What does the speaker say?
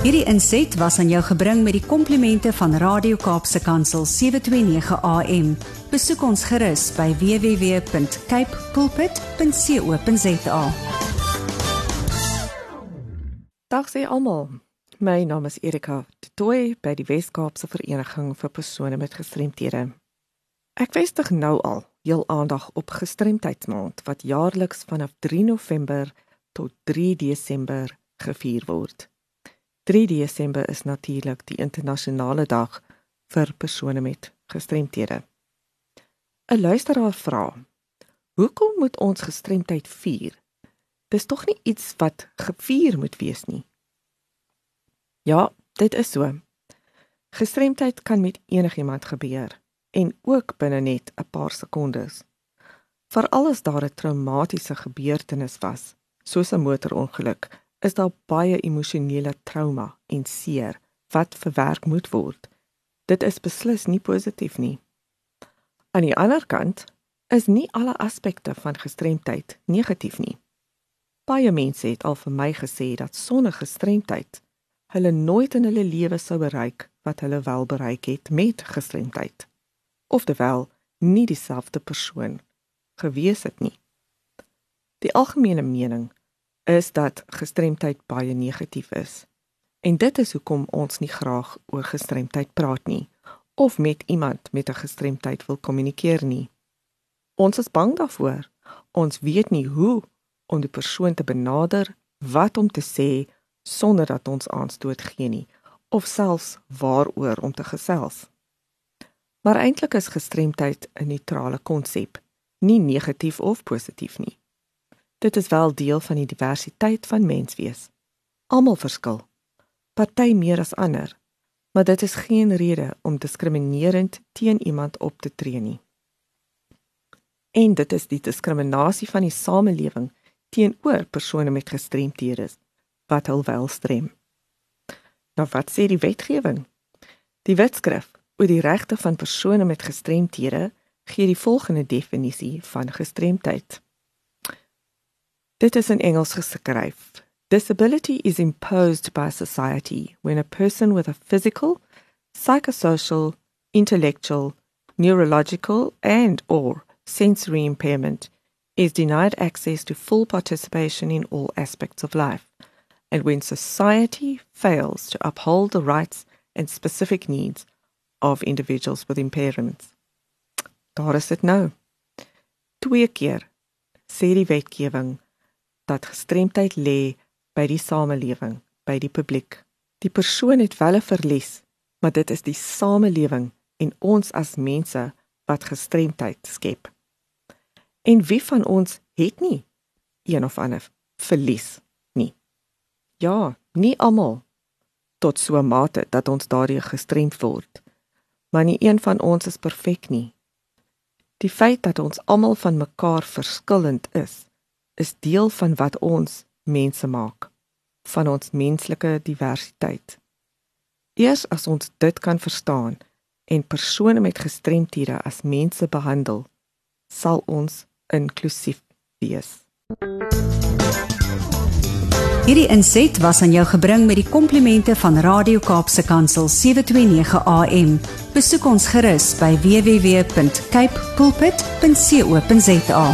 Hierdie inset was aan jou gebring met die komplimente van Radio Kaapse Kansel 729 AM. Besoek ons gerus by www.cape pulpit.co.za. Dag sê almal. My naam is Erika Toy by die Wes-Kaapse Vereniging vir persone met gestremthede. Ek vestig nou al heel aandag op gestremdheidsmaand wat jaarliks vanaf 3 November tot 3 Desember gevier word. 3 Desember is natuurlik die internasionale dag vir persone met gestremthede. 'n Luisteraar vra: Hoekom moet ons gestremdheid vier? Dis tog nie iets wat gevier moet wees nie. Ja, dit is so. Gestremdheid kan met enigiemand gebeur en ook binne net 'n paar sekondes. Veral as daar 'n traumatiese gebeurtenis was, soos 'n motorongeluk, is daar baie emosionele trauma en seer wat verwerk moet word. Dit is beslis nie positief nie. Aan die ander kant is nie alle aspekte van gestremdheid negatief nie. Baie mense het al vir my gesê dat sonder gestremdheid hulle nooit in hulle lewe sou bereik wat hulle wel bereik het met gestremdheid. Oftewel, nie dieselfde persoon gewees het nie. Die algemene mening is dat gestremdheid baie negatief is. En dit is hoekom ons nie graag oor gestremdheid praat nie of met iemand met 'n gestremdheid wil kommunikeer nie. Ons is bang daarvoor. Ons weet nie hoe om die persoon te benader, wat om te sê sonder dat ons aanstoot gee nie of selfs waaroor om te gesels. Maar eintlik is gestremdheid 'n neutrale konsep, nie negatief of positief nie. Dit is wel deel van die diversiteit van menswees. Almal verskil. Party meer as ander, maar dit is geen rede om diskriminerend teen iemand op te tree nie. En dit is die diskriminasie van die samelewing teenoor persone met gestremthede wat hul wel strem. Nou wat sê die wetgewing? Die wetskrif oor die regte van persone met gestremthede gee die volgende definisie van gestremdheid. Dit is in Engels geskryf. Disability is imposed by society when a person with a physical, psychosocial, intellectual, neurological and or sensory impairment is denied access to full participation in all aspects of life and when society fails to uphold the rights and specific needs of individuals with impairments. Daar is dit nou. Twee keer sê die wetgewing dat gestremdheid lê by die samelewing, by die publiek. Die persoon het wel 'n verlies, maar dit is die samelewing en ons as mense wat gestremdheid skep. En wie van ons het nie een of ander verlies nie? Ja, nie almal tot so 'n mate dat ons daardie gestremd word. Maar nie een van ons is perfek nie. Die feit dat ons almal van mekaar verskillend is, is deel van wat ons mense maak, van ons menslike diversiteit. Eers as ons dit kan verstaan en persone met gestremthede as mense behandel, sal ons inklusief wees. Hierdie inset was aan jou gebring met die komplimente van Radio Kaapse Kansel 729 AM. Besoek ons gerus by www.cape pulpit.co.za.